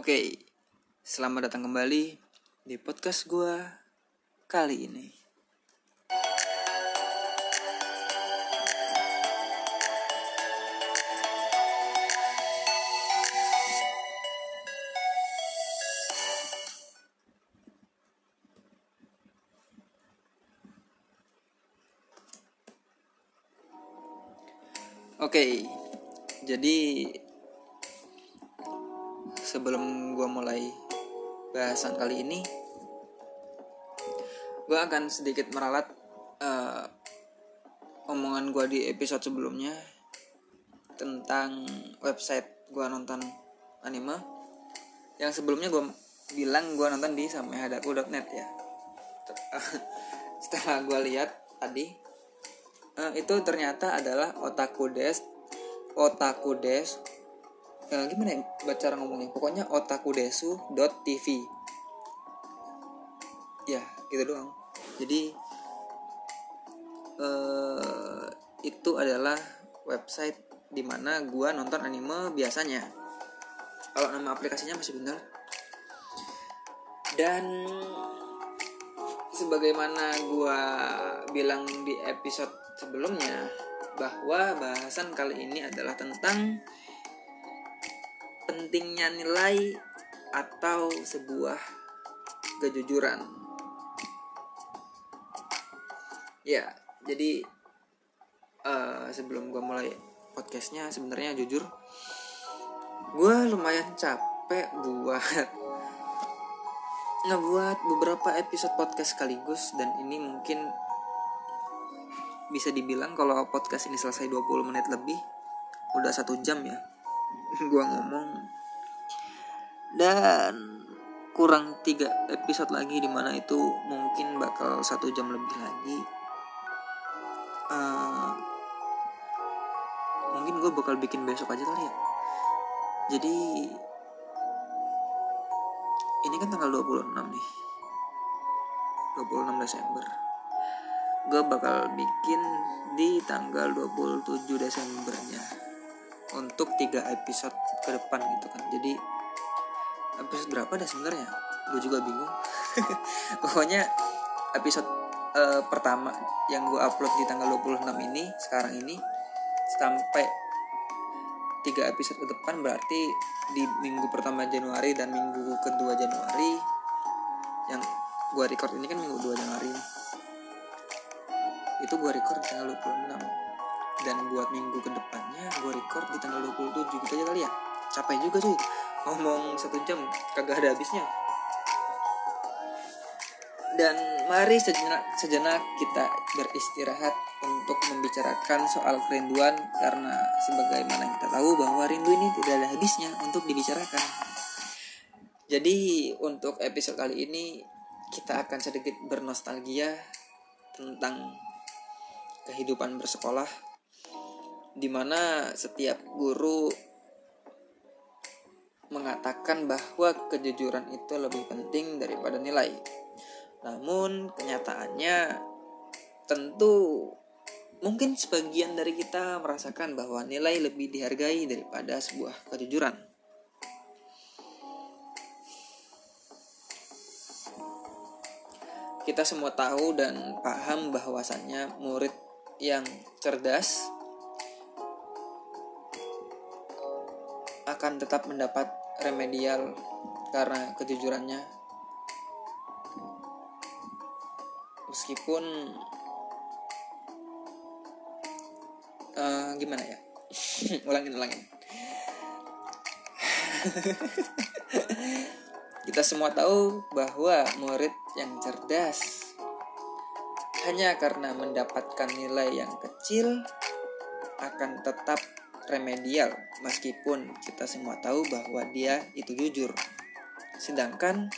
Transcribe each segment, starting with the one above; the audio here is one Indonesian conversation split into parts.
Oke, selamat datang kembali di podcast gue kali ini. Oke, jadi sebelum gue mulai bahasan kali ini, gue akan sedikit meralat uh, omongan gue di episode sebelumnya tentang website gue nonton anime. Yang sebelumnya gue bilang gue nonton di samehadaku.net ya. Setelah gue lihat tadi uh, itu ternyata adalah otaku des otaku des uh, gimana ya baca ngomongnya? Pokoknya otakudesu.tv ya gitu doang. Jadi uh, itu adalah website di mana gua nonton anime biasanya. Kalau nama aplikasinya masih benar dan sebagaimana gua bilang di episode sebelumnya bahwa bahasan kali ini adalah tentang pentingnya nilai atau sebuah kejujuran. Ya, jadi uh, sebelum gue mulai podcastnya sebenarnya jujur, gue lumayan capek buat ngebuat beberapa episode podcast sekaligus dan ini mungkin bisa dibilang kalau podcast ini selesai 20 menit lebih udah satu jam ya gua ngomong dan kurang tiga episode lagi di mana itu mungkin bakal satu jam lebih lagi. Uh, mungkin gue bakal bikin besok aja kali ya. Jadi ini kan tanggal 26 nih. 26 Desember. Gue bakal bikin di tanggal 27 Desembernya untuk tiga episode ke depan gitu kan. Jadi episode berapa dah sebenarnya? Gue juga bingung. Pokoknya episode uh, pertama yang gue upload di tanggal 26 ini sekarang ini sampai tiga episode ke depan berarti di minggu pertama Januari dan minggu kedua Januari yang gue record ini kan minggu 2 Januari itu gue record di tanggal 26 dan buat minggu ke depannya gue record di tanggal 27 gitu aja kali ya. Capek juga cuy ngomong satu jam kagak ada habisnya dan mari sejenak, sejenak kita beristirahat untuk membicarakan soal kerinduan karena sebagaimana kita tahu bahwa rindu ini tidak ada habisnya untuk dibicarakan. Jadi untuk episode kali ini kita akan sedikit bernostalgia tentang kehidupan bersekolah di mana setiap guru mengatakan bahwa kejujuran itu lebih penting daripada nilai. Namun kenyataannya tentu mungkin sebagian dari kita merasakan bahwa nilai lebih dihargai daripada sebuah kejujuran. Kita semua tahu dan paham bahwasannya murid yang cerdas akan tetap mendapat remedial karena kejujurannya. Meskipun uh, gimana ya? Ulangin ulangin. Kita semua tahu bahwa murid yang cerdas hanya karena mendapatkan nilai yang kecil akan tetap remedial meskipun kita semua tahu bahwa dia itu jujur. Sedangkan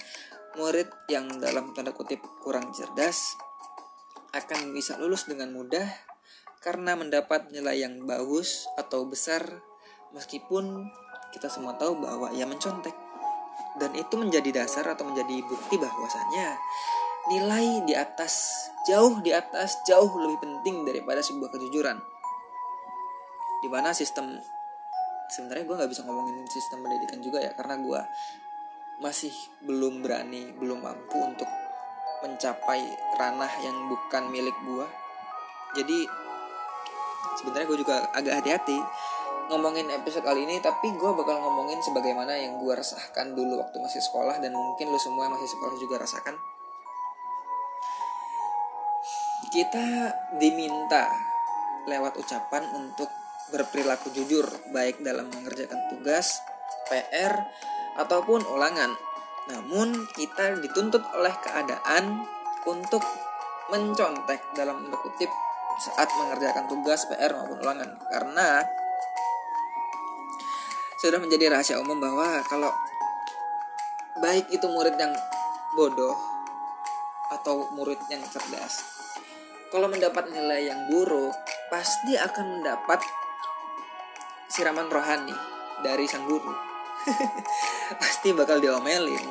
murid yang dalam tanda kutip kurang cerdas akan bisa lulus dengan mudah karena mendapat nilai yang bagus atau besar meskipun kita semua tahu bahwa ia mencontek. Dan itu menjadi dasar atau menjadi bukti bahwasanya nilai di atas jauh di atas jauh lebih penting daripada sebuah kejujuran di mana sistem sebenarnya gue nggak bisa ngomongin sistem pendidikan juga ya karena gue masih belum berani, belum mampu untuk mencapai ranah yang bukan milik gue. Jadi sebenarnya gue juga agak hati-hati ngomongin episode kali ini tapi gue bakal ngomongin sebagaimana yang gue rasakan dulu waktu masih sekolah dan mungkin lo semua yang masih sekolah juga rasakan kita diminta lewat ucapan untuk berperilaku jujur baik dalam mengerjakan tugas, PR, ataupun ulangan. Namun kita dituntut oleh keadaan untuk mencontek dalam kutip saat mengerjakan tugas, PR maupun ulangan. Karena sudah menjadi rahasia umum bahwa kalau baik itu murid yang bodoh atau murid yang cerdas, kalau mendapat nilai yang buruk, pasti akan mendapat siraman rohani dari sang guru. pasti bakal diomelin.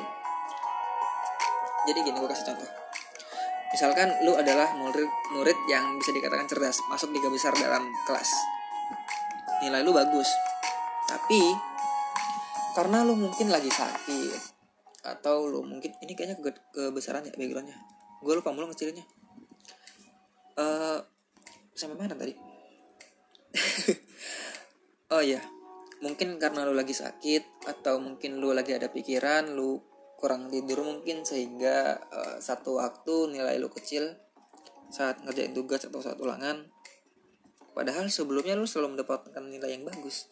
Jadi gini gue kasih contoh. Misalkan lu adalah murid murid yang bisa dikatakan cerdas, masuk tiga besar dalam kelas. Nilai lu bagus, tapi karena lu mungkin lagi sakit atau lu mungkin ini kayaknya ke kebesaran ya backgroundnya gue lupa mulu ngecilinnya uh, sampai mana tadi oh ya mungkin karena lu lagi sakit atau mungkin lu lagi ada pikiran lu kurang tidur mungkin sehingga uh, satu waktu nilai lu kecil saat ngerjain tugas atau saat ulangan. Padahal sebelumnya lu selalu mendapatkan nilai yang bagus.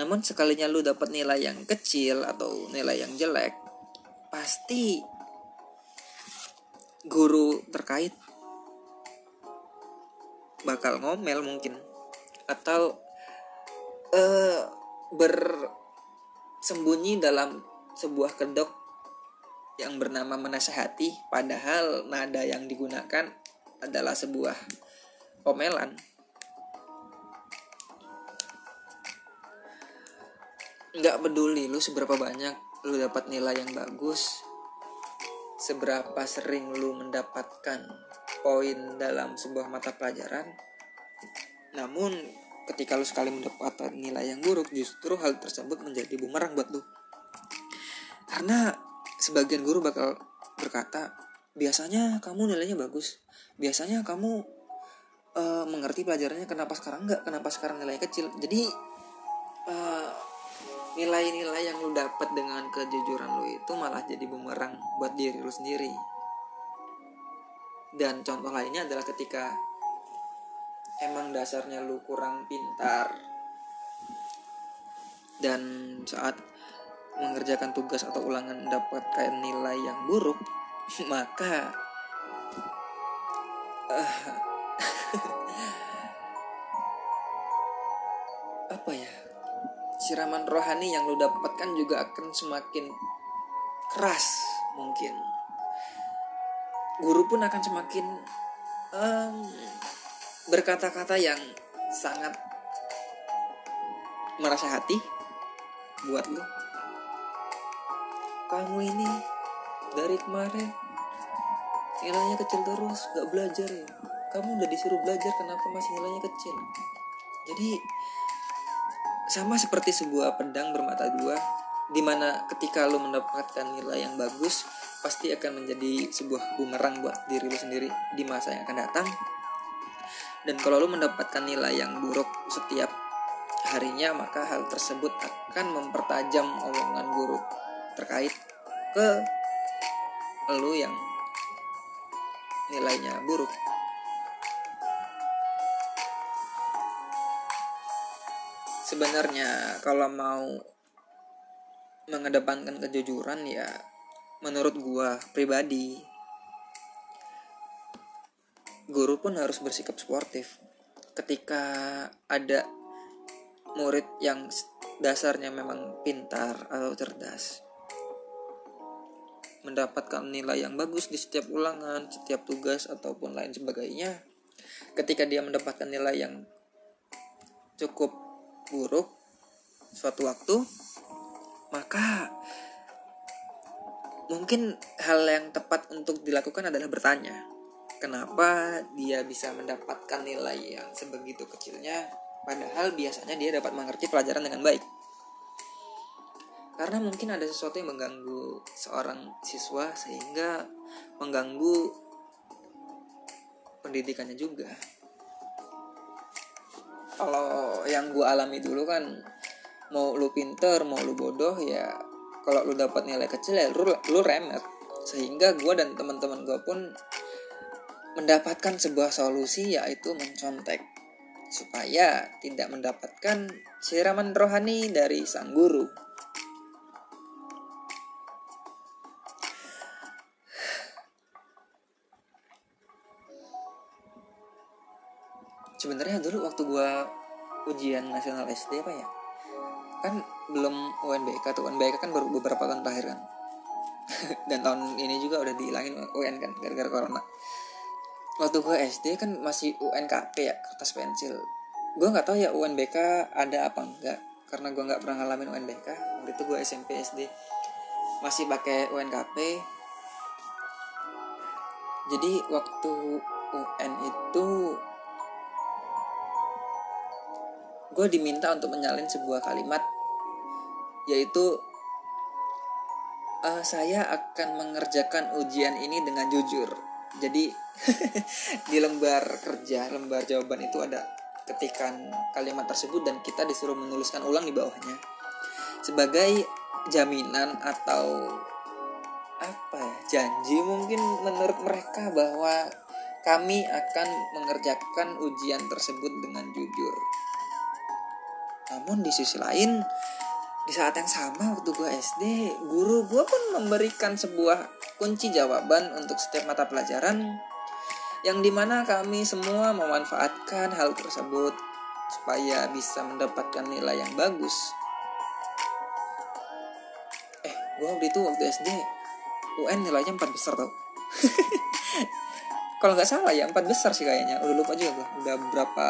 Namun sekalinya lu dapat nilai yang kecil atau nilai yang jelek, pasti guru terkait bakal ngomel mungkin. Atau uh, bersembunyi dalam sebuah kedok yang bernama menasehati padahal nada yang digunakan adalah sebuah komelan nggak peduli lu seberapa banyak lu dapat nilai yang bagus seberapa sering lu mendapatkan poin dalam sebuah mata pelajaran namun ketika lu sekali mendapatkan nilai yang buruk justru hal tersebut menjadi bumerang buat lu. Karena sebagian guru bakal berkata biasanya kamu nilainya bagus. Biasanya kamu uh, mengerti pelajarannya kenapa sekarang enggak kenapa sekarang nilainya kecil. Jadi uh, nilai-nilai yang lu dapat dengan kejujuran lu itu malah jadi bumerang buat diri lu sendiri. Dan contoh lainnya adalah ketika emang dasarnya lu kurang pintar. Dan saat mengerjakan tugas atau ulangan mendapatkan nilai yang buruk maka uh, apa ya siraman rohani yang lo dapatkan juga akan semakin keras mungkin. Guru pun akan semakin um, berkata-kata yang sangat merasa hati buat lo kamu ini dari kemarin nilainya kecil terus gak belajar ya. Kamu udah disuruh belajar kenapa masih nilainya kecil? Jadi sama seperti sebuah pedang bermata dua di mana ketika lo mendapatkan nilai yang bagus pasti akan menjadi sebuah bumerang buat diri lo sendiri di masa yang akan datang dan kalau lo mendapatkan nilai yang buruk setiap harinya maka hal tersebut akan mempertajam omongan guru terkait ke lo yang nilainya buruk. Sebenarnya kalau mau mengedepankan kejujuran ya menurut gua pribadi guru pun harus bersikap sportif ketika ada murid yang dasarnya memang pintar atau cerdas mendapatkan nilai yang bagus di setiap ulangan, setiap tugas ataupun lain sebagainya. Ketika dia mendapatkan nilai yang cukup buruk suatu waktu, maka mungkin hal yang tepat untuk dilakukan adalah bertanya, kenapa dia bisa mendapatkan nilai yang sebegitu kecilnya, padahal biasanya dia dapat mengerti pelajaran dengan baik. karena mungkin ada sesuatu yang mengganggu seorang siswa sehingga mengganggu pendidikannya juga kalau yang gue alami dulu kan mau lu pinter mau lu bodoh ya kalau lu dapat nilai kecil ya lu, lu remet sehingga gue dan teman-teman gue pun mendapatkan sebuah solusi yaitu mencontek supaya tidak mendapatkan siraman rohani dari sang guru. Sebenarnya dulu waktu gue ujian nasional SD apa ya? Kan belum UNBK tuh UNBK kan baru beberapa tahun terakhir kan. Dan tahun ini juga udah dihilangin UN kan gara-gara corona waktu gue SD kan masih UNKP ya kertas pensil. Gue nggak tahu ya UNBK ada apa enggak karena gue nggak pernah ngalamin UNBK waktu itu gue SMP SD masih pakai UNKP jadi waktu UN itu gue diminta untuk menyalin sebuah kalimat yaitu uh, saya akan mengerjakan ujian ini dengan jujur jadi di lembar kerja lembar jawaban itu ada ketikan kalimat tersebut dan kita disuruh menuliskan ulang di bawahnya. Sebagai jaminan atau apa ya janji mungkin menurut mereka bahwa kami akan mengerjakan ujian tersebut dengan jujur. Namun di sisi lain di saat yang sama waktu gue SD guru gue pun memberikan sebuah kunci jawaban untuk setiap mata pelajaran yang di mana kami semua memanfaatkan hal tersebut supaya bisa mendapatkan nilai yang bagus. Eh, gue waktu itu waktu SD UN nilainya 4 besar tau. Kalau nggak salah ya 4 besar sih kayaknya. Udah lupa juga gue. Udah berapa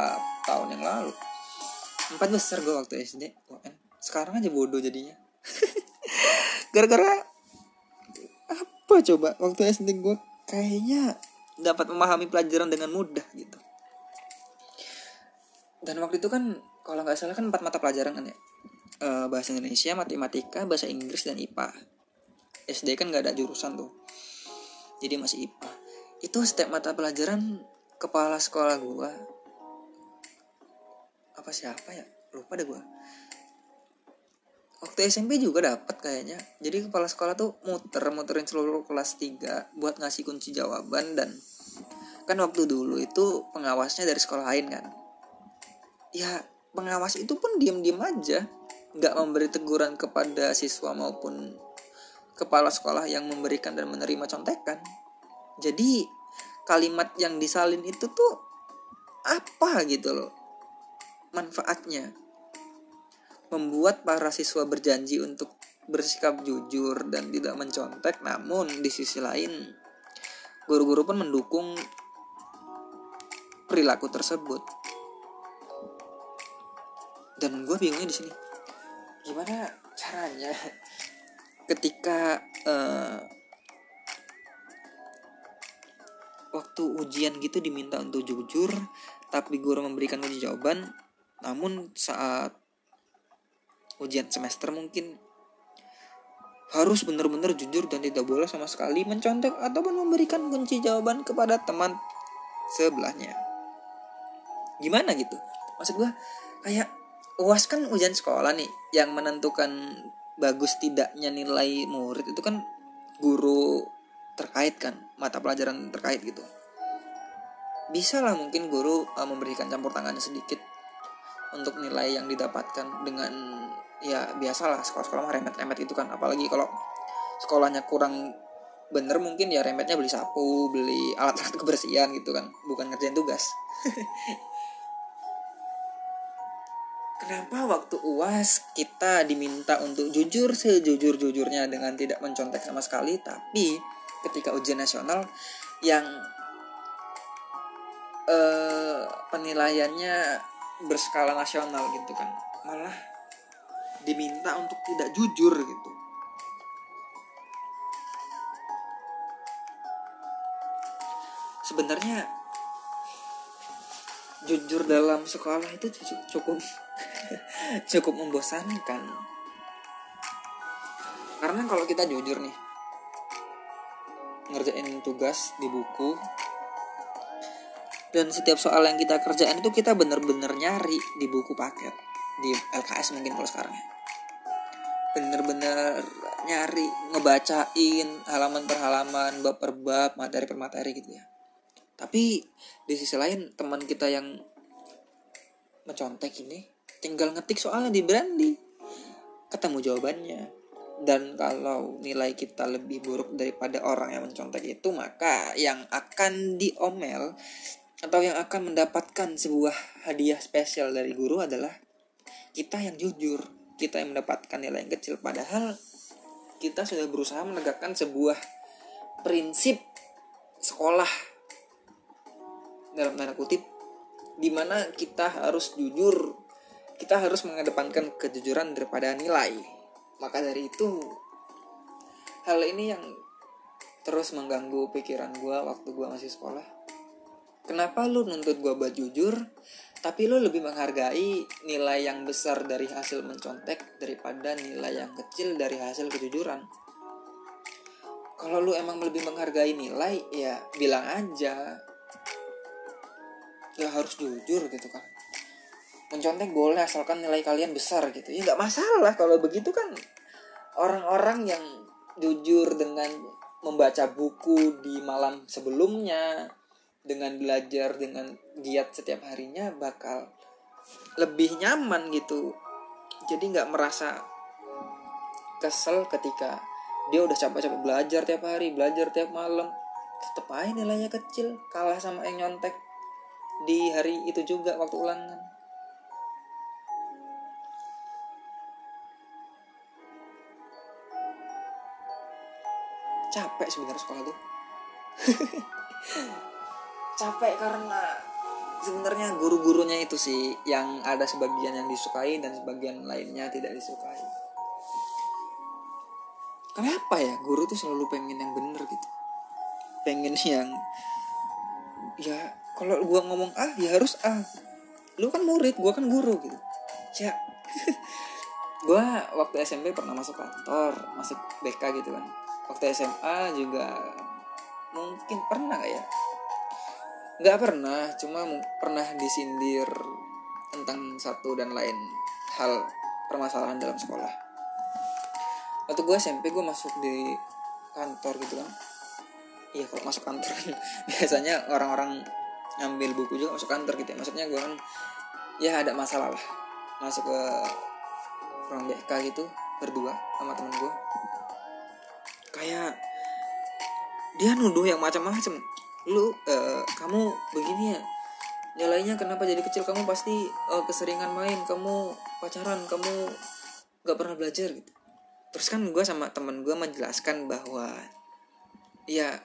tahun yang lalu. 4 besar gue waktu SD UN. Sekarang aja bodoh jadinya. Gara-gara apa coba waktu SD gue kayaknya dapat memahami pelajaran dengan mudah gitu. Dan waktu itu kan kalau nggak salah kan empat mata pelajaran kan ya? E, bahasa Indonesia matematika bahasa Inggris dan IPA SD kan nggak ada jurusan tuh. Jadi masih IPA itu setiap mata pelajaran kepala sekolah gua. Apa siapa ya? Lupa deh gua waktu SMP juga dapat kayaknya. Jadi kepala sekolah tuh muter muterin seluruh kelas 3 buat ngasih kunci jawaban dan kan waktu dulu itu pengawasnya dari sekolah lain kan. Ya pengawas itu pun diem diem aja. Nggak memberi teguran kepada siswa maupun kepala sekolah yang memberikan dan menerima contekan. Jadi kalimat yang disalin itu tuh apa gitu loh manfaatnya membuat para siswa berjanji untuk bersikap jujur dan tidak mencontek. Namun di sisi lain guru-guru pun mendukung perilaku tersebut. Dan gue bingungnya di sini. Gimana caranya ketika uh, waktu ujian gitu diminta untuk jujur tapi guru memberikan kunci jawaban namun saat ujian semester mungkin harus benar-benar jujur dan tidak boleh sama sekali mencontek ataupun memberikan kunci jawaban kepada teman sebelahnya. Gimana gitu? Maksud gue kayak UAS kan ujian sekolah nih yang menentukan bagus tidaknya nilai murid itu kan guru terkait kan mata pelajaran terkait gitu. Bisa lah mungkin guru uh, memberikan campur tangannya sedikit untuk nilai yang didapatkan dengan ya biasalah sekolah-sekolah mah remet-remet itu kan. Apalagi kalau sekolahnya kurang bener mungkin ya remetnya beli sapu beli alat-alat kebersihan gitu kan. Bukan ngerjain tugas. Kenapa waktu UAS kita diminta untuk jujur sejujur-jujurnya dengan tidak mencontek sama sekali? Tapi ketika ujian nasional yang eh, penilaiannya berskala nasional gitu kan Malah diminta untuk tidak jujur gitu. Sebenarnya jujur dalam sekolah itu cukup cukup membosankan. Karena kalau kita jujur nih ngerjain tugas di buku dan setiap soal yang kita kerjain itu kita bener-bener nyari di buku paket. Di LKS mungkin kalau sekarang ya. Bener-bener nyari ngebacain halaman per halaman bab per bab materi per materi gitu ya. Tapi di sisi lain teman kita yang mencontek ini tinggal ngetik soalnya di Brandy ketemu jawabannya. Dan kalau nilai kita lebih buruk daripada orang yang mencontek itu maka yang akan diomel atau yang akan mendapatkan sebuah hadiah spesial dari guru adalah kita yang jujur kita yang mendapatkan nilai yang kecil. Padahal kita sudah berusaha menegakkan sebuah prinsip sekolah. Dalam tanda kutip di mana kita harus jujur kita harus mengedepankan kejujuran daripada nilai. Maka dari itu hal ini yang terus mengganggu pikiran gue waktu gue masih sekolah kenapa lu nuntut gue buat jujur tapi lu lebih menghargai nilai yang besar dari hasil mencontek daripada nilai yang kecil dari hasil kejujuran? Kalau lu emang lebih menghargai nilai ya bilang aja. Ya harus jujur gitu kan. Mencontek boleh asalkan nilai kalian besar gitu. Ya nggak masalah kalau begitu kan orang-orang yang jujur dengan membaca buku di malam sebelumnya dengan belajar dengan giat setiap harinya bakal lebih nyaman gitu. Jadi nggak merasa kesel ketika dia udah capek-capek belajar tiap hari belajar tiap malam. Tetep aja nilainya kecil kalah sama yang nyontek. Di hari itu juga waktu ulangan. Capek sebenarnya sekolah tuh capek karena sebenarnya guru-gurunya itu sih yang ada sebagian yang disukai dan sebagian lainnya tidak disukai. Kenapa ya guru tuh selalu pengen yang bener gitu? Pengen yang ya kalau gua ngomong ah ya harus ah lu kan murid gua kan guru gitu. Ya. Gua waktu SMP pernah masuk kantor masuk BK gitu kan. Waktu SMA juga mungkin pernah gak ya nggak pernah cuma pernah disindir tentang satu dan lain hal permasalahan dalam sekolah. Waktu gue SMP gue masuk di kantor gitu kan. Iya kalau masuk kantor kan biasanya orang-orang ngambil buku juga masuk kantor gitu ya. Maksudnya gue kan ya ada masalah lah. Masuk ke ruang BK gitu berdua sama temen gue kayak dia nuduh yang macam-macam lu uh, kamu begini ya? Nilainya kenapa jadi kecil? Kamu pasti uh, keseringan main kamu pacaran kamu nggak pernah belajar gitu. Terus kan gue sama temen gue menjelaskan bahwa ya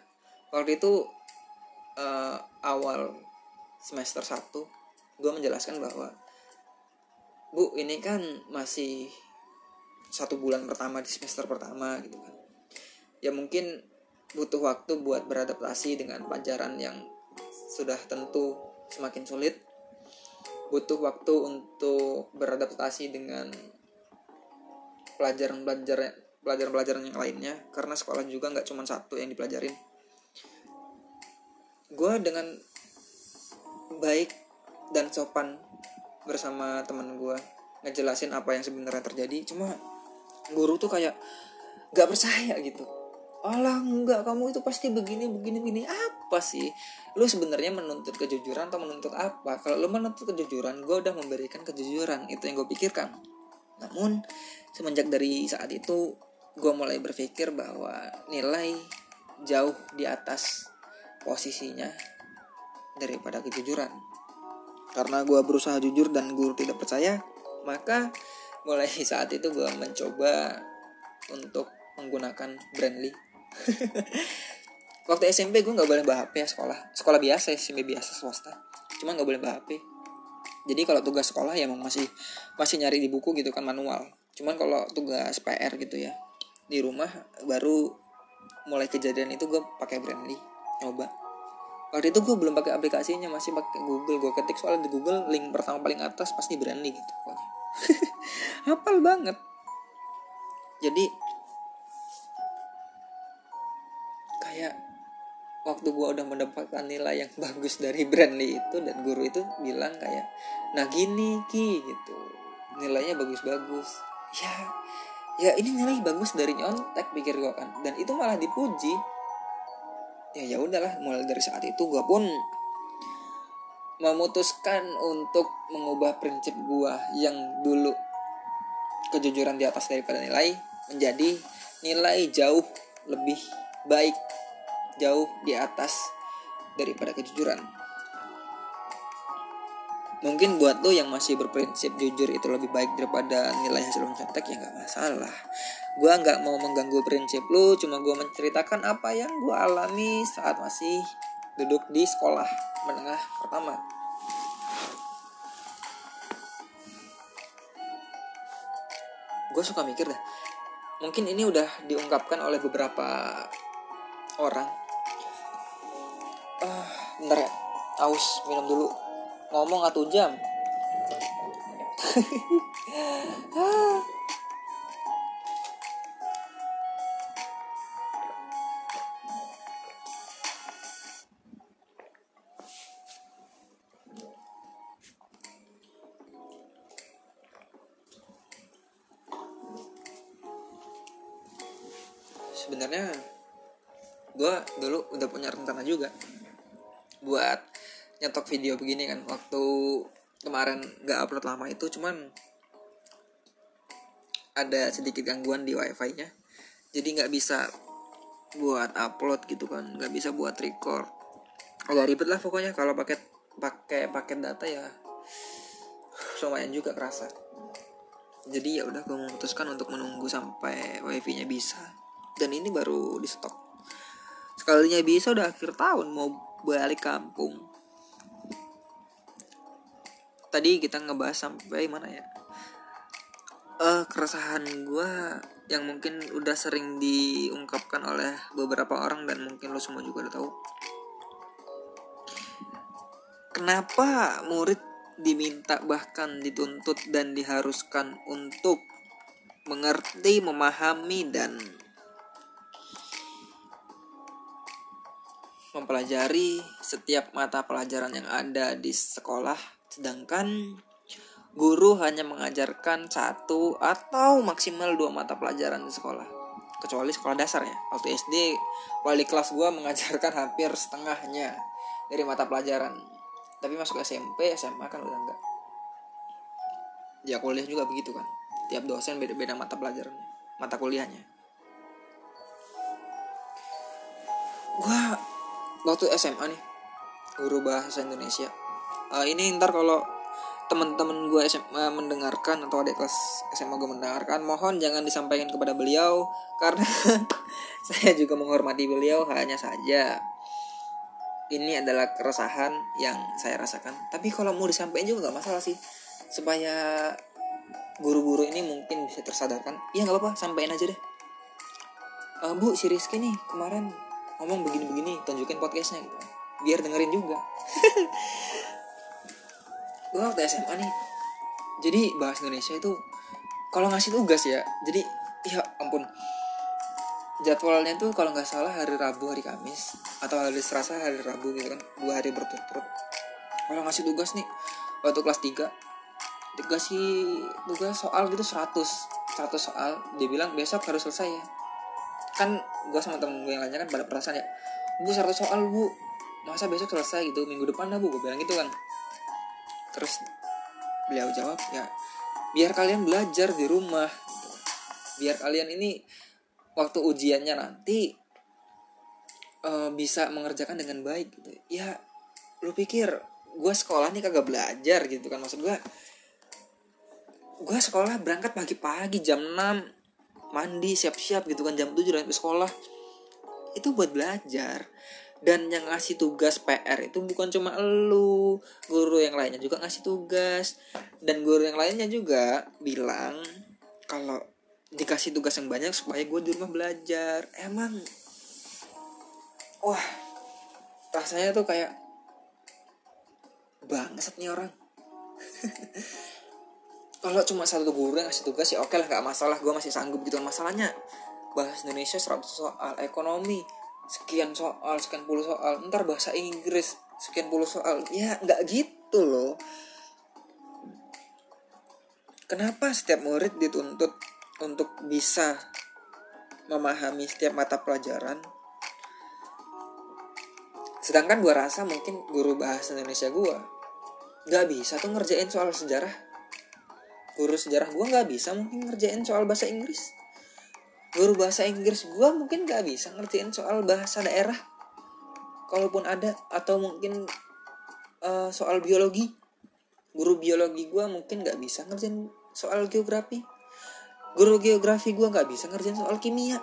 waktu itu uh, awal semester 1 gue menjelaskan bahwa bu ini kan masih satu bulan pertama di semester pertama gitu kan. Ya mungkin butuh waktu buat beradaptasi dengan pelajaran yang sudah tentu semakin sulit. Butuh waktu untuk beradaptasi dengan pelajaran-pelajaran pelajaran-pelajaran yang lainnya karena sekolah juga nggak cuma satu yang dipelajarin. Gue dengan baik dan sopan bersama teman gue ngejelasin apa yang sebenarnya terjadi cuma guru tuh kayak gak percaya gitu alah enggak kamu itu pasti begini begini begini. Apa sih? Lu sebenarnya menuntut kejujuran atau menuntut apa? Kalau lu menuntut kejujuran gue udah memberikan kejujuran. Itu yang gue pikirkan. Namun semenjak dari saat itu gue mulai berpikir bahwa nilai jauh di atas posisinya daripada kejujuran. Karena gue berusaha jujur dan guru tidak percaya maka mulai saat itu gue mencoba untuk menggunakan Brandly waktu SMP gue nggak boleh bawa HP ya sekolah. Sekolah biasa SMP biasa swasta. Cuma nggak boleh bawa HP jadi kalau tugas sekolah ya masih masih nyari di buku gitu kan manual. Cuman kalau tugas PR gitu ya di rumah baru mulai kejadian itu gue pakai Brandly nyoba. Waktu itu gue belum pakai aplikasinya masih pakai Google. Gue ketik soalnya di Google link pertama paling atas pasti Brandly gitu pokoknya. Hafal banget. Jadi waktu gue udah mendapatkan nilai yang bagus dari Brandly itu dan guru itu bilang kayak nah gini ki gitu. Nilainya bagus-bagus. Ya ya ini nilai bagus dari nyontek pikir gue kan. Dan itu malah dipuji. Ya ya udahlah mulai dari saat itu gue pun memutuskan untuk mengubah prinsip gue yang dulu kejujuran di atas daripada nilai menjadi nilai jauh lebih baik jauh di atas daripada kejujuran. Mungkin buat lo yang masih berprinsip jujur itu lebih baik daripada nilai hasil mencetak ya nggak masalah. Gue nggak mau mengganggu prinsip lo cuma gue menceritakan apa yang gue alami saat masih duduk di sekolah menengah pertama. Gue suka mikir dah mungkin ini udah diungkapkan oleh beberapa orang ah bentar ya. Aus minum dulu. Ngomong satu jam nyetok video begini kan waktu kemarin gak upload lama itu cuman ada sedikit gangguan di wifi nya jadi nggak bisa buat upload gitu kan nggak bisa buat record. Agak ribet lah pokoknya kalau paket pakai paket data ya lumayan juga kerasa. Jadi ya udah gue memutuskan untuk menunggu sampai wifi nya bisa. Dan ini baru di stok sekalinya bisa udah akhir tahun mau balik kampung tadi kita ngebahas sampai mana ya? Uh, keresahan gue yang mungkin udah sering diungkapkan oleh beberapa orang dan mungkin lo semua juga udah tahu. Kenapa murid diminta bahkan dituntut dan diharuskan untuk mengerti, memahami dan mempelajari setiap mata pelajaran yang ada di sekolah Sedangkan guru hanya mengajarkan satu atau maksimal dua mata pelajaran di sekolah. Kecuali sekolah dasar ya. Waktu SD, wali kelas gue mengajarkan hampir setengahnya dari mata pelajaran. Tapi masuk SMP, SMA kan udah enggak. Ya kuliah juga begitu kan. Tiap dosen beda-beda mata pelajaran, mata kuliahnya. Gua waktu SMA nih, guru bahasa Indonesia uh, ini ntar kalau teman-teman gue SMA mendengarkan atau adik kelas SMA gue mendengarkan mohon jangan disampaikan kepada beliau karena saya juga menghormati beliau hanya saja. Ini adalah keresahan yang saya rasakan. Tapi kalau mau disampaikan juga nggak masalah sih. Supaya guru-guru ini mungkin bisa tersadarkan. Iya nggak apa-apa sampaikan aja deh. Uh, bu si Rizky nih kemarin ngomong begini-begini tunjukin podcastnya gitu. Biar dengerin juga gue waktu SMA nih. Jadi bahasa Indonesia itu kalau ngasih tugas ya jadi ya ampun. Jadwalnya tuh kalau nggak salah hari Rabu hari Kamis atau hari Selasa hari Rabu gitu kan dua hari berturut-turut. Kalau ngasih tugas nih waktu kelas 3 dikasih tugas soal gitu 100 100 soal. Dia bilang besok harus selesai ya. Kan gue sama temen gue yang lainnya kan pada perasaan ya bu 100 soal bu. Masa besok selesai gitu? Minggu depan lah bu. Gue bilang gitu kan terus beliau jawab ya biar kalian belajar di rumah. Biar kalian ini waktu ujiannya nanti uh, bisa mengerjakan dengan baik gitu. Ya lu pikir gue sekolah nih kagak belajar gitu kan? Maksud gue gue sekolah berangkat pagi-pagi jam 6 mandi siap-siap gitu kan jam 7 udah sekolah. Itu buat belajar dan yang ngasih tugas PR itu bukan cuma lu guru yang lainnya juga ngasih tugas. Dan guru yang lainnya juga bilang kalau dikasih tugas yang banyak supaya gue di rumah belajar. Emang? Wah rasanya tuh kayak bangsat nih orang. Kalau cuma satu guru yang ngasih tugas ya oke lah gak masalah. Gue masih sanggup gitu. Masalahnya bahasa Indonesia 100 soal ekonomi sekian soal sekian puluh soal. Ntar bahasa Inggris sekian puluh soal. Ya nggak gitu loh. Kenapa setiap murid dituntut untuk bisa memahami setiap mata pelajaran? Sedangkan gue rasa mungkin guru bahasa Indonesia gue nggak bisa tuh ngerjain soal sejarah. Guru sejarah gue nggak bisa mungkin ngerjain soal bahasa Inggris guru bahasa Inggris gue mungkin nggak bisa ngerjain soal bahasa daerah. Kalaupun ada atau mungkin uh, soal biologi. Guru biologi gue mungkin nggak bisa ngerjain soal geografi. Guru geografi gue nggak bisa ngerjain soal kimia.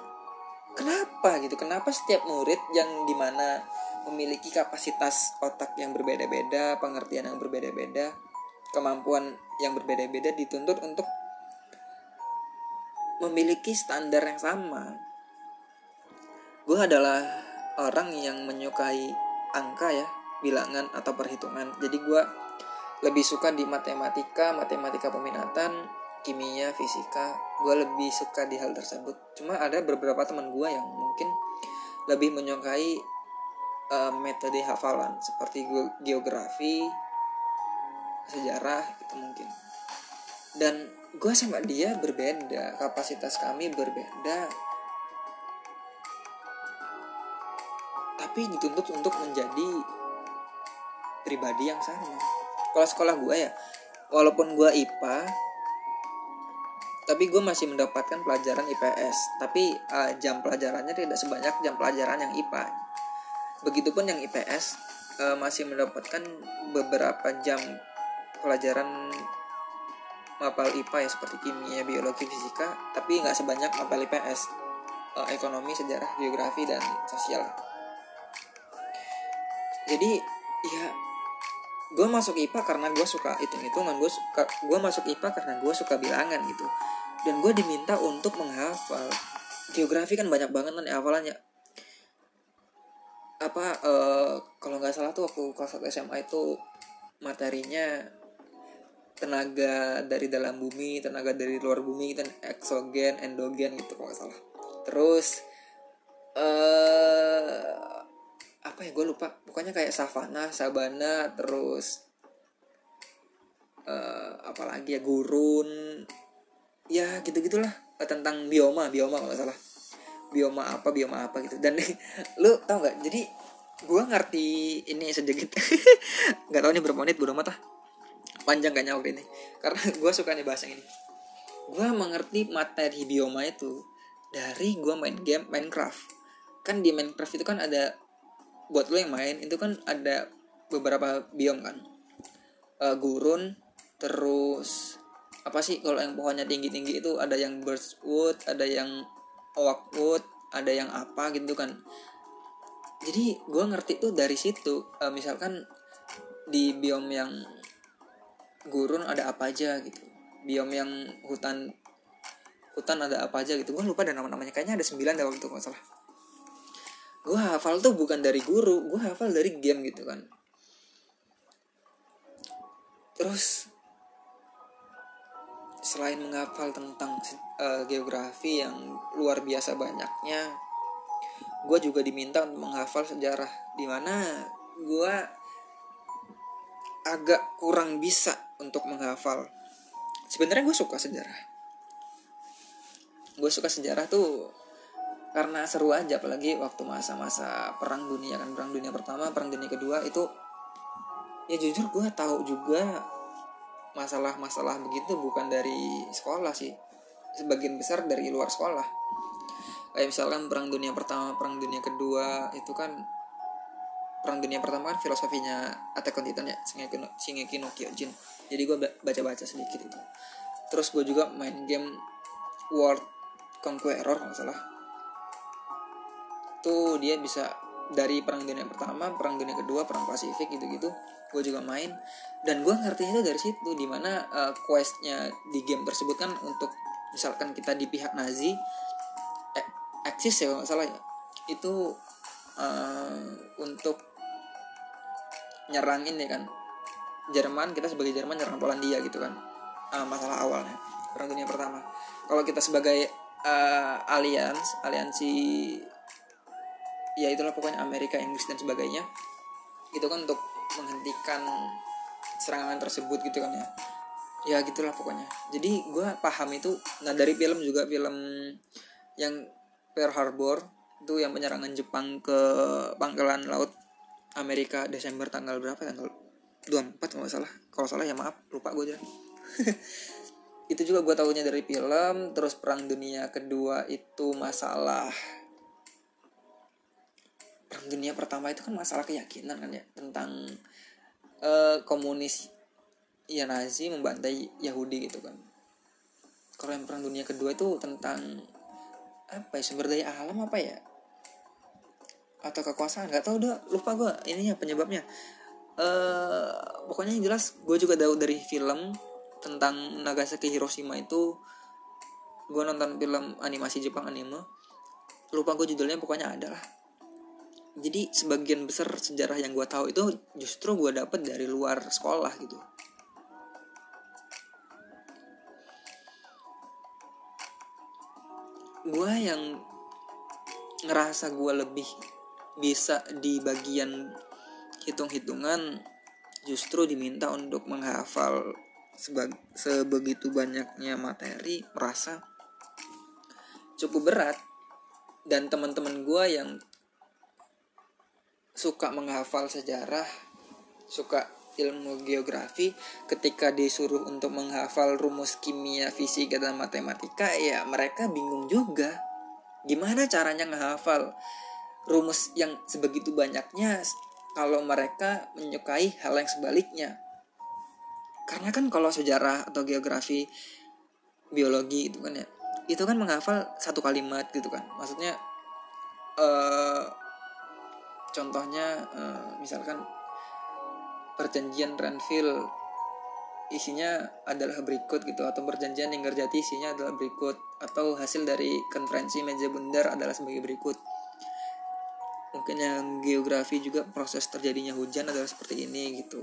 Kenapa gitu? Kenapa setiap murid yang di mana memiliki kapasitas otak yang berbeda-beda pengertian yang berbeda-beda kemampuan yang berbeda-beda dituntut untuk memiliki standar yang sama. Gue adalah orang yang menyukai angka ya bilangan atau perhitungan. Jadi gue lebih suka di matematika matematika peminatan kimia fisika. Gue lebih suka di hal tersebut. Cuma ada beberapa teman gue yang mungkin lebih menyukai uh, metode hafalan. Seperti geografi sejarah itu mungkin. Dan gue sama dia berbeda kapasitas kami berbeda. Tapi dituntut untuk menjadi pribadi yang sama. Kalau sekolah gue ya walaupun gue IPA tapi gue masih mendapatkan pelajaran IPS tapi uh, jam pelajarannya tidak sebanyak jam pelajaran yang IPA begitupun yang IPS uh, masih mendapatkan beberapa jam pelajaran mapal IPA ya seperti kimia, biologi, fisika tapi nggak sebanyak mapal IPS uh, ekonomi, sejarah, geografi dan sosial. Jadi ya gue masuk IPA karena gue suka hitung hitungan gue suka gue masuk IPA karena gue suka bilangan gitu. Dan gue diminta untuk menghafal. Geografi kan banyak banget kan hafalannya. Apa uh, kalau nggak salah tuh waktu kelas 1 SMA itu materinya tenaga dari dalam bumi tenaga dari luar bumi dan eksogen endogen gitu kalau nggak salah. Terus uh, apa ya gue lupa. Pokoknya kayak savana sabana terus uh, apalagi ya gurun. Ya gitu gitulah tentang bioma bioma kalau salah. Bioma apa bioma apa gitu. Dan lu tau nggak? Jadi gue ngerti ini sedikit nggak tahu nih berapa menit berapa mata panjang kayaknya waktu ini. Karena gue suka nih bahasa ini. Gue mengerti materi bioma itu dari gue main game Minecraft. Kan di Minecraft itu kan ada buat lo yang main itu kan ada beberapa biom kan. Uh, gurun terus apa sih kalau yang pohonnya tinggi tinggi itu ada yang birchwood ada yang oakwood ada yang apa gitu kan. Jadi gue ngerti tuh dari situ. Uh, misalkan di biom yang gurun ada apa aja gitu. Biom yang hutan hutan ada apa aja gitu. Gue lupa dan nama-namanya. Kayaknya ada sembilan deh waktu nggak salah. Gue hafal tuh bukan dari guru gue hafal dari game gitu kan. Terus selain menghafal tentang uh, geografi yang luar biasa banyaknya gue juga diminta untuk menghafal sejarah di mana gue agak kurang bisa untuk menghafal. Sebenarnya gue suka sejarah. Gue suka sejarah tuh karena seru aja apalagi waktu masa-masa perang dunia kan. Perang dunia pertama perang dunia kedua itu ya jujur gue tahu juga masalah-masalah begitu bukan dari sekolah sih. Sebagian besar dari luar sekolah. Kayak misalkan perang dunia pertama perang dunia kedua itu kan perang dunia pertama kan filosofinya Attack on Titan ya Shingeki no, Shingeki Kyojin. Jadi gue baca-baca sedikit itu. Terus gue juga main game World Conqueror kalau salah. Itu dia bisa dari perang dunia pertama perang dunia kedua perang pasifik gitu gitu gue juga main. Dan gue ngerti itu dari situ di mana uh, questnya di game tersebut kan untuk misalkan kita di pihak Nazi eh, eksis ya kalau salah ya. Itu uh, untuk nyerang ini kan. Jerman kita sebagai Jerman nyerang Polandia gitu kan. Uh, masalah awalnya perang dunia pertama. Kalau kita sebagai uh, alians aliansi ya itulah pokoknya Amerika Inggris dan sebagainya itu kan untuk menghentikan serangan tersebut gitu kan ya. Ya gitulah pokoknya. Jadi gue paham itu nah dari film juga film yang Pearl Harbor itu yang penyerangan Jepang ke pangkalan laut Amerika Desember tanggal berapa? Tanggal 24 kalau salah. Kalau salah ya maaf lupa gue aja. Itu juga gue tahunya dari film terus perang dunia kedua itu masalah perang dunia pertama itu kan masalah keyakinan kan ya tentang uh, komunis ya Nazi membantai Yahudi gitu kan. Kalau yang perang dunia kedua itu tentang apa ya sumber daya alam apa ya atau kekuasaan nggak tahu udah lupa gue ininya penyebabnya. Uh, pokoknya yang jelas gue juga tahu dari film tentang Nagasaki Hiroshima itu gue nonton film animasi Jepang anime. Lupa gue judulnya pokoknya ada lah. Jadi sebagian besar sejarah yang gue tahu itu justru gue dapet dari luar sekolah gitu. Gue yang ngerasa gue lebih bisa di bagian hitung-hitungan justru diminta untuk menghafal sebegitu banyaknya materi merasa cukup berat dan teman-teman gue yang suka menghafal sejarah suka ilmu geografi ketika disuruh untuk menghafal rumus kimia, fisika dan matematika ya mereka bingung juga. Gimana caranya menghafal rumus yang sebegitu banyaknya kalau mereka menyukai hal yang sebaliknya. Karena kan kalau sejarah atau geografi biologi itu kan ya itu kan menghafal satu kalimat gitu kan. Maksudnya uh, contohnya uh, misalkan perjanjian Renville isinya adalah berikut gitu atau perjanjian yang Jati isinya adalah berikut atau hasil dari konferensi meja bundar adalah sebagai berikut mungkin yang geografi juga proses terjadinya hujan adalah seperti ini gitu.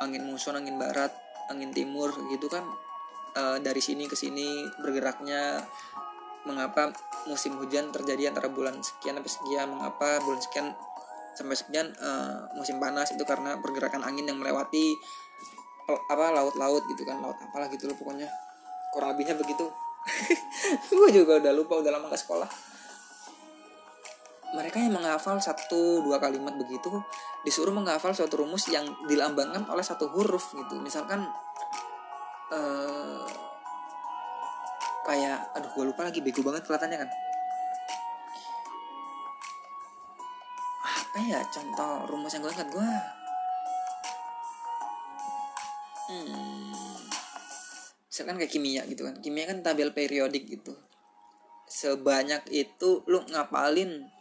Angin muson angin barat angin timur gitu kan. E, dari sini ke sini bergeraknya mengapa musim hujan terjadi antara bulan sekian sampai sekian mengapa bulan sekian sampai sekian uh, musim panas itu karena pergerakan angin yang melewati apa laut-laut gitu kan. Laut apalah gitu loh pokoknya. Kurang lebihnya begitu. Gue juga udah lupa udah lama gak sekolah mereka yang menghafal satu dua kalimat begitu disuruh menghafal suatu rumus yang dilambangkan oleh satu huruf gitu. Misalkan uh, kayak aduh gue lupa lagi bego banget kelihatannya kan. Apa ya contoh rumus yang gue ingat? Gue hmm, misalkan kayak kimia gitu kan. Kimia kan tabel periodik gitu. Sebanyak itu lu ngapalin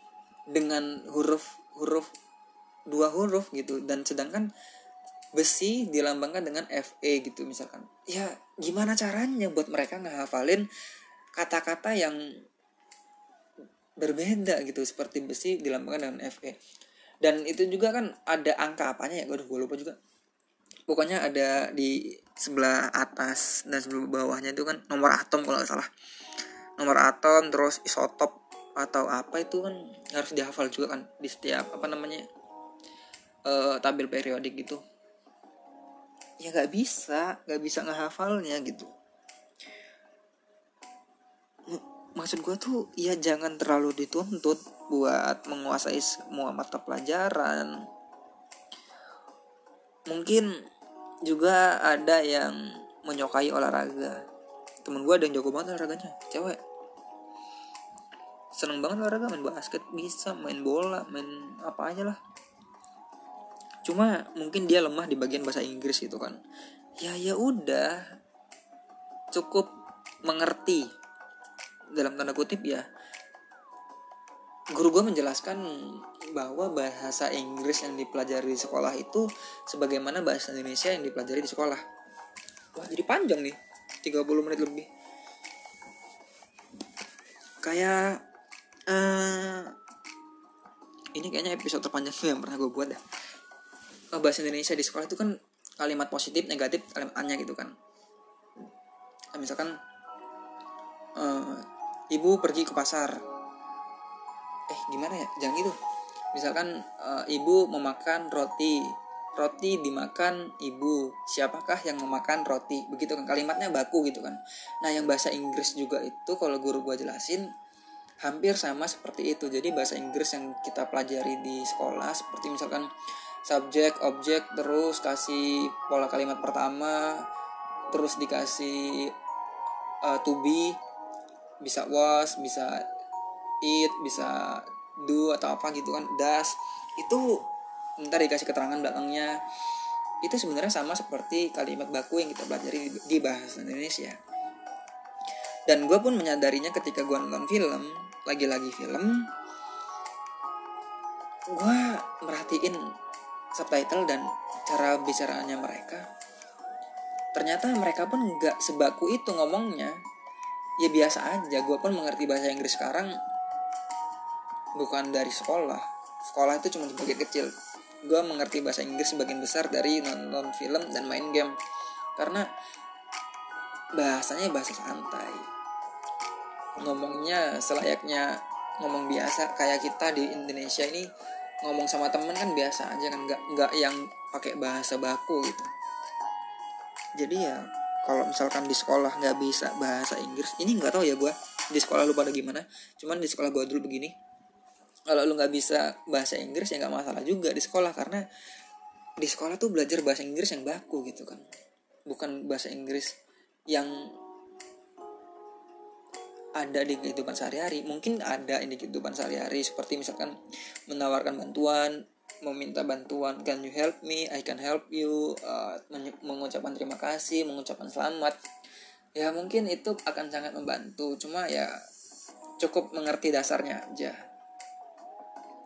dengan huruf huruf dua huruf gitu. Dan sedangkan besi dilambangkan dengan FE gitu misalkan. Ya gimana caranya buat mereka ngehafalin kata-kata yang berbeda gitu seperti besi dilambangkan dengan Fe dan itu juga kan ada angka apanya ya? Gue lupa juga. Pokoknya ada di sebelah atas dan sebelah bawahnya itu kan nomor atom kalau nggak salah. Nomor atom terus isotop atau apa itu kan harus dihafal juga kan di setiap apa namanya uh, tabel periodik gitu. Ya nggak bisa nggak bisa ngehafalnya gitu. Maksud gue tuh ya jangan terlalu dituntut buat menguasai semua mata pelajaran. Mungkin juga ada yang menyukai olahraga. Temen gue ada yang jago banget olahraganya cewek seneng banget olahraga main basket bisa main bola main apa aja lah cuma mungkin dia lemah di bagian bahasa Inggris gitu kan ya ya udah cukup mengerti dalam tanda kutip ya guru gue menjelaskan bahwa bahasa Inggris yang dipelajari di sekolah itu sebagaimana bahasa Indonesia yang dipelajari di sekolah. Wah, jadi panjang nih. 30 menit lebih. Kayak uh, ini kayaknya episode terpanjang yang pernah gue buat dah. Bahasa Indonesia di sekolah itu kan kalimat positif, negatif, kalimatnya gitu kan. Nah, misalkan uh, ibu pergi ke pasar. Eh gimana ya? Jangan gitu. Misalkan uh, ibu memakan roti. Roti dimakan ibu. Siapakah yang memakan roti? Begitu kan. Kalimatnya baku gitu kan. Nah yang bahasa Inggris juga itu kalau guru gua jelasin hampir sama seperti itu. Jadi bahasa Inggris yang kita pelajari di sekolah seperti misalkan subjek objek terus kasih pola kalimat pertama terus dikasih uh, to be bisa was bisa it bisa do atau apa gitu kan das itu ntar dikasih keterangan belakangnya. Itu sebenarnya sama seperti kalimat baku yang kita pelajari di, bahasa Indonesia. Dan gue pun menyadarinya ketika gue nonton film lagi-lagi film gue merhatiin subtitle dan cara bicaranya mereka. Ternyata mereka pun nggak sebaku itu ngomongnya. Ya biasa aja gue pun mengerti bahasa Inggris sekarang. Bukan dari sekolah. Sekolah itu cuma sebagian kecil. Gue mengerti bahasa Inggris sebagian besar dari nonton film dan main game. Karena bahasanya bahasa santai ngomongnya selayaknya ngomong biasa. Kayak kita di Indonesia ini ngomong sama temen kan biasa aja kan nggak nggak yang pakai bahasa baku gitu. Jadi ya kalau misalkan di sekolah nggak bisa bahasa Inggris ini nggak tahu ya gue di sekolah lu pada gimana? Cuman di sekolah gue dulu begini kalau lu nggak bisa bahasa Inggris ya nggak masalah juga di sekolah karena di sekolah tuh belajar bahasa Inggris yang baku gitu kan. Bukan bahasa Inggris yang ada di kehidupan sehari-hari. Mungkin ada di kehidupan sehari-hari seperti misalkan menawarkan bantuan meminta bantuan can you help me? I can help you. Uh, mengucapkan terima kasih mengucapkan selamat. Ya mungkin itu akan sangat membantu. Cuma ya cukup mengerti dasarnya aja.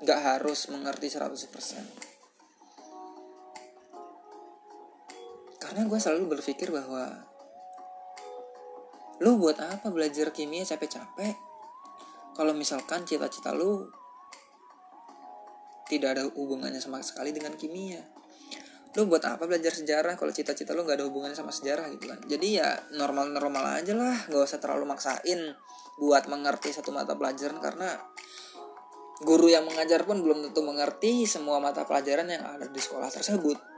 Nggak harus mengerti 100% karena gue selalu berpikir bahwa lu buat apa belajar kimia capek-capek? Kalau misalkan cita-cita lu tidak ada hubungannya sama sekali dengan kimia. Lu buat apa belajar sejarah kalau cita-cita lu nggak ada hubungannya sama sejarah gitu kan? Jadi ya normal-normal aja lah gak usah terlalu maksain buat mengerti satu mata pelajaran karena guru yang mengajar pun belum tentu mengerti semua mata pelajaran yang ada di sekolah tersebut.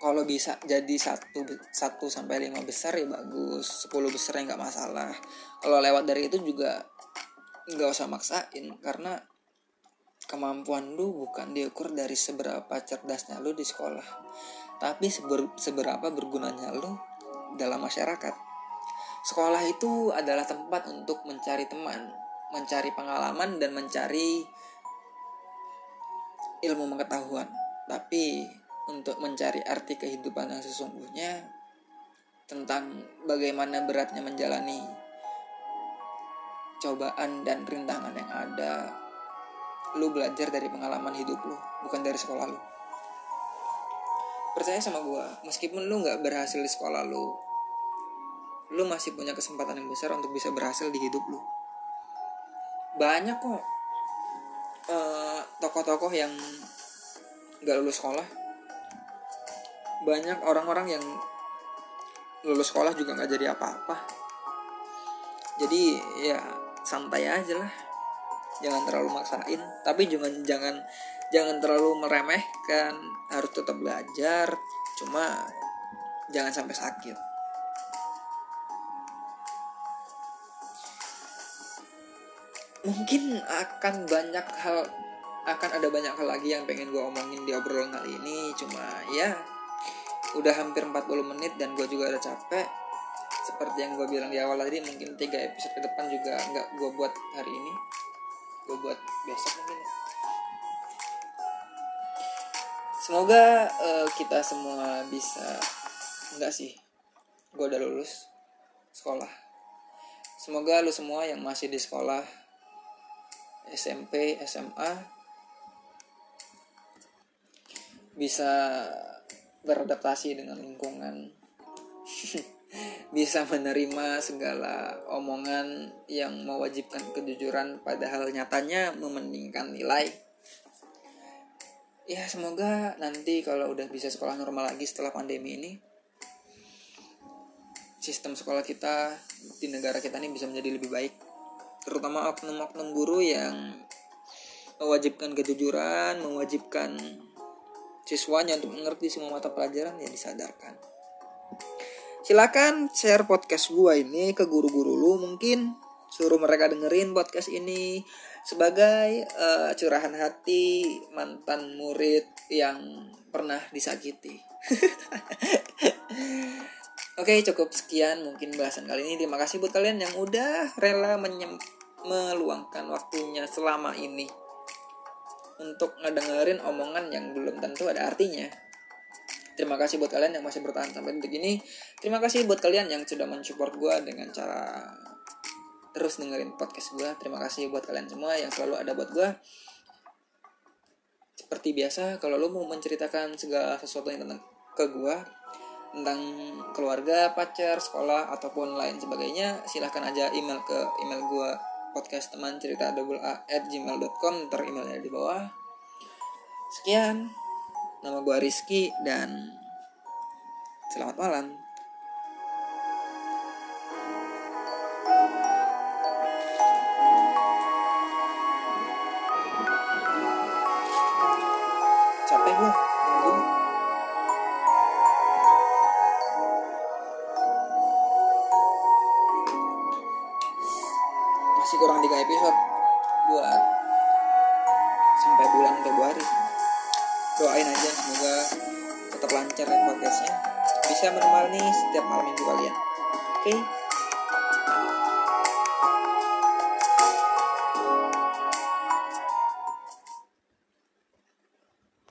Kalau bisa jadi satu satu sampai lima besar ya bagus, sepuluh besar ya nggak masalah. Kalau lewat dari itu juga nggak usah maksain karena kemampuan lu bukan diukur dari seberapa cerdasnya lu di sekolah, tapi seber, seberapa bergunanya lu dalam masyarakat. Sekolah itu adalah tempat untuk mencari teman, mencari pengalaman dan mencari ilmu pengetahuan. Tapi untuk mencari arti kehidupan yang sesungguhnya tentang bagaimana beratnya menjalani cobaan dan rintangan yang ada, lu belajar dari pengalaman hidup lu, bukan dari sekolah lu. Percaya sama gue, meskipun lu nggak berhasil di sekolah lu, lu masih punya kesempatan yang besar untuk bisa berhasil di hidup lu banyak kok uh, tokoh-tokoh yang gak lulus sekolah banyak orang-orang yang lulus sekolah juga nggak jadi apa-apa. Jadi ya santai aja lah. Jangan terlalu maksain. Tapi jangan jangan jangan terlalu meremehkan. Harus tetap belajar. Cuma jangan sampai sakit. Mungkin akan banyak hal akan ada banyak hal lagi yang pengen gue omongin di obrolan kali ini. Cuma ya udah hampir 40 menit dan gue juga udah capek. Seperti yang gue bilang di awal tadi mungkin tiga episode ke depan juga nggak gue buat hari ini. Gue buat besok mungkin semoga uh, kita semua bisa enggak sih gue udah lulus sekolah. Semoga lu semua yang masih di sekolah SMP, SMA bisa beradaptasi dengan lingkungan. Bisa menerima segala omongan yang mewajibkan kejujuran padahal nyatanya mementingkan nilai. Ya semoga nanti kalau udah bisa sekolah normal lagi setelah pandemi ini sistem sekolah kita di negara kita ini bisa menjadi lebih baik. Terutama oknum-oknum guru yang mewajibkan kejujuran mewajibkan siswanya untuk mengerti semua mata pelajaran ya disadarkan. Silakan share podcast gua ini ke guru-guru lu mungkin. Suruh mereka dengerin podcast ini sebagai uh, curahan hati mantan murid yang pernah disakiti. Oke cukup sekian mungkin bahasan kali ini. Terima kasih buat kalian yang udah rela menyem meluangkan waktunya selama ini Untuk ngedengerin omongan yang belum tentu ada artinya. Terima kasih buat kalian yang masih bertahan sampai detik ini. Terima kasih buat kalian yang sudah mensupport gue dengan cara terus dengerin podcast gue Terima kasih buat kalian semua yang selalu ada buat gue Seperti biasa kalau lo mau menceritakan segala sesuatu yang tentang ke gue tentang keluarga, pacar, sekolah ataupun lain sebagainya, silahkan aja email ke email gue podcast teman cerita double a at gmail.com ntar emailnya di bawah. Sekian, nama gue Rizky dan selamat malam.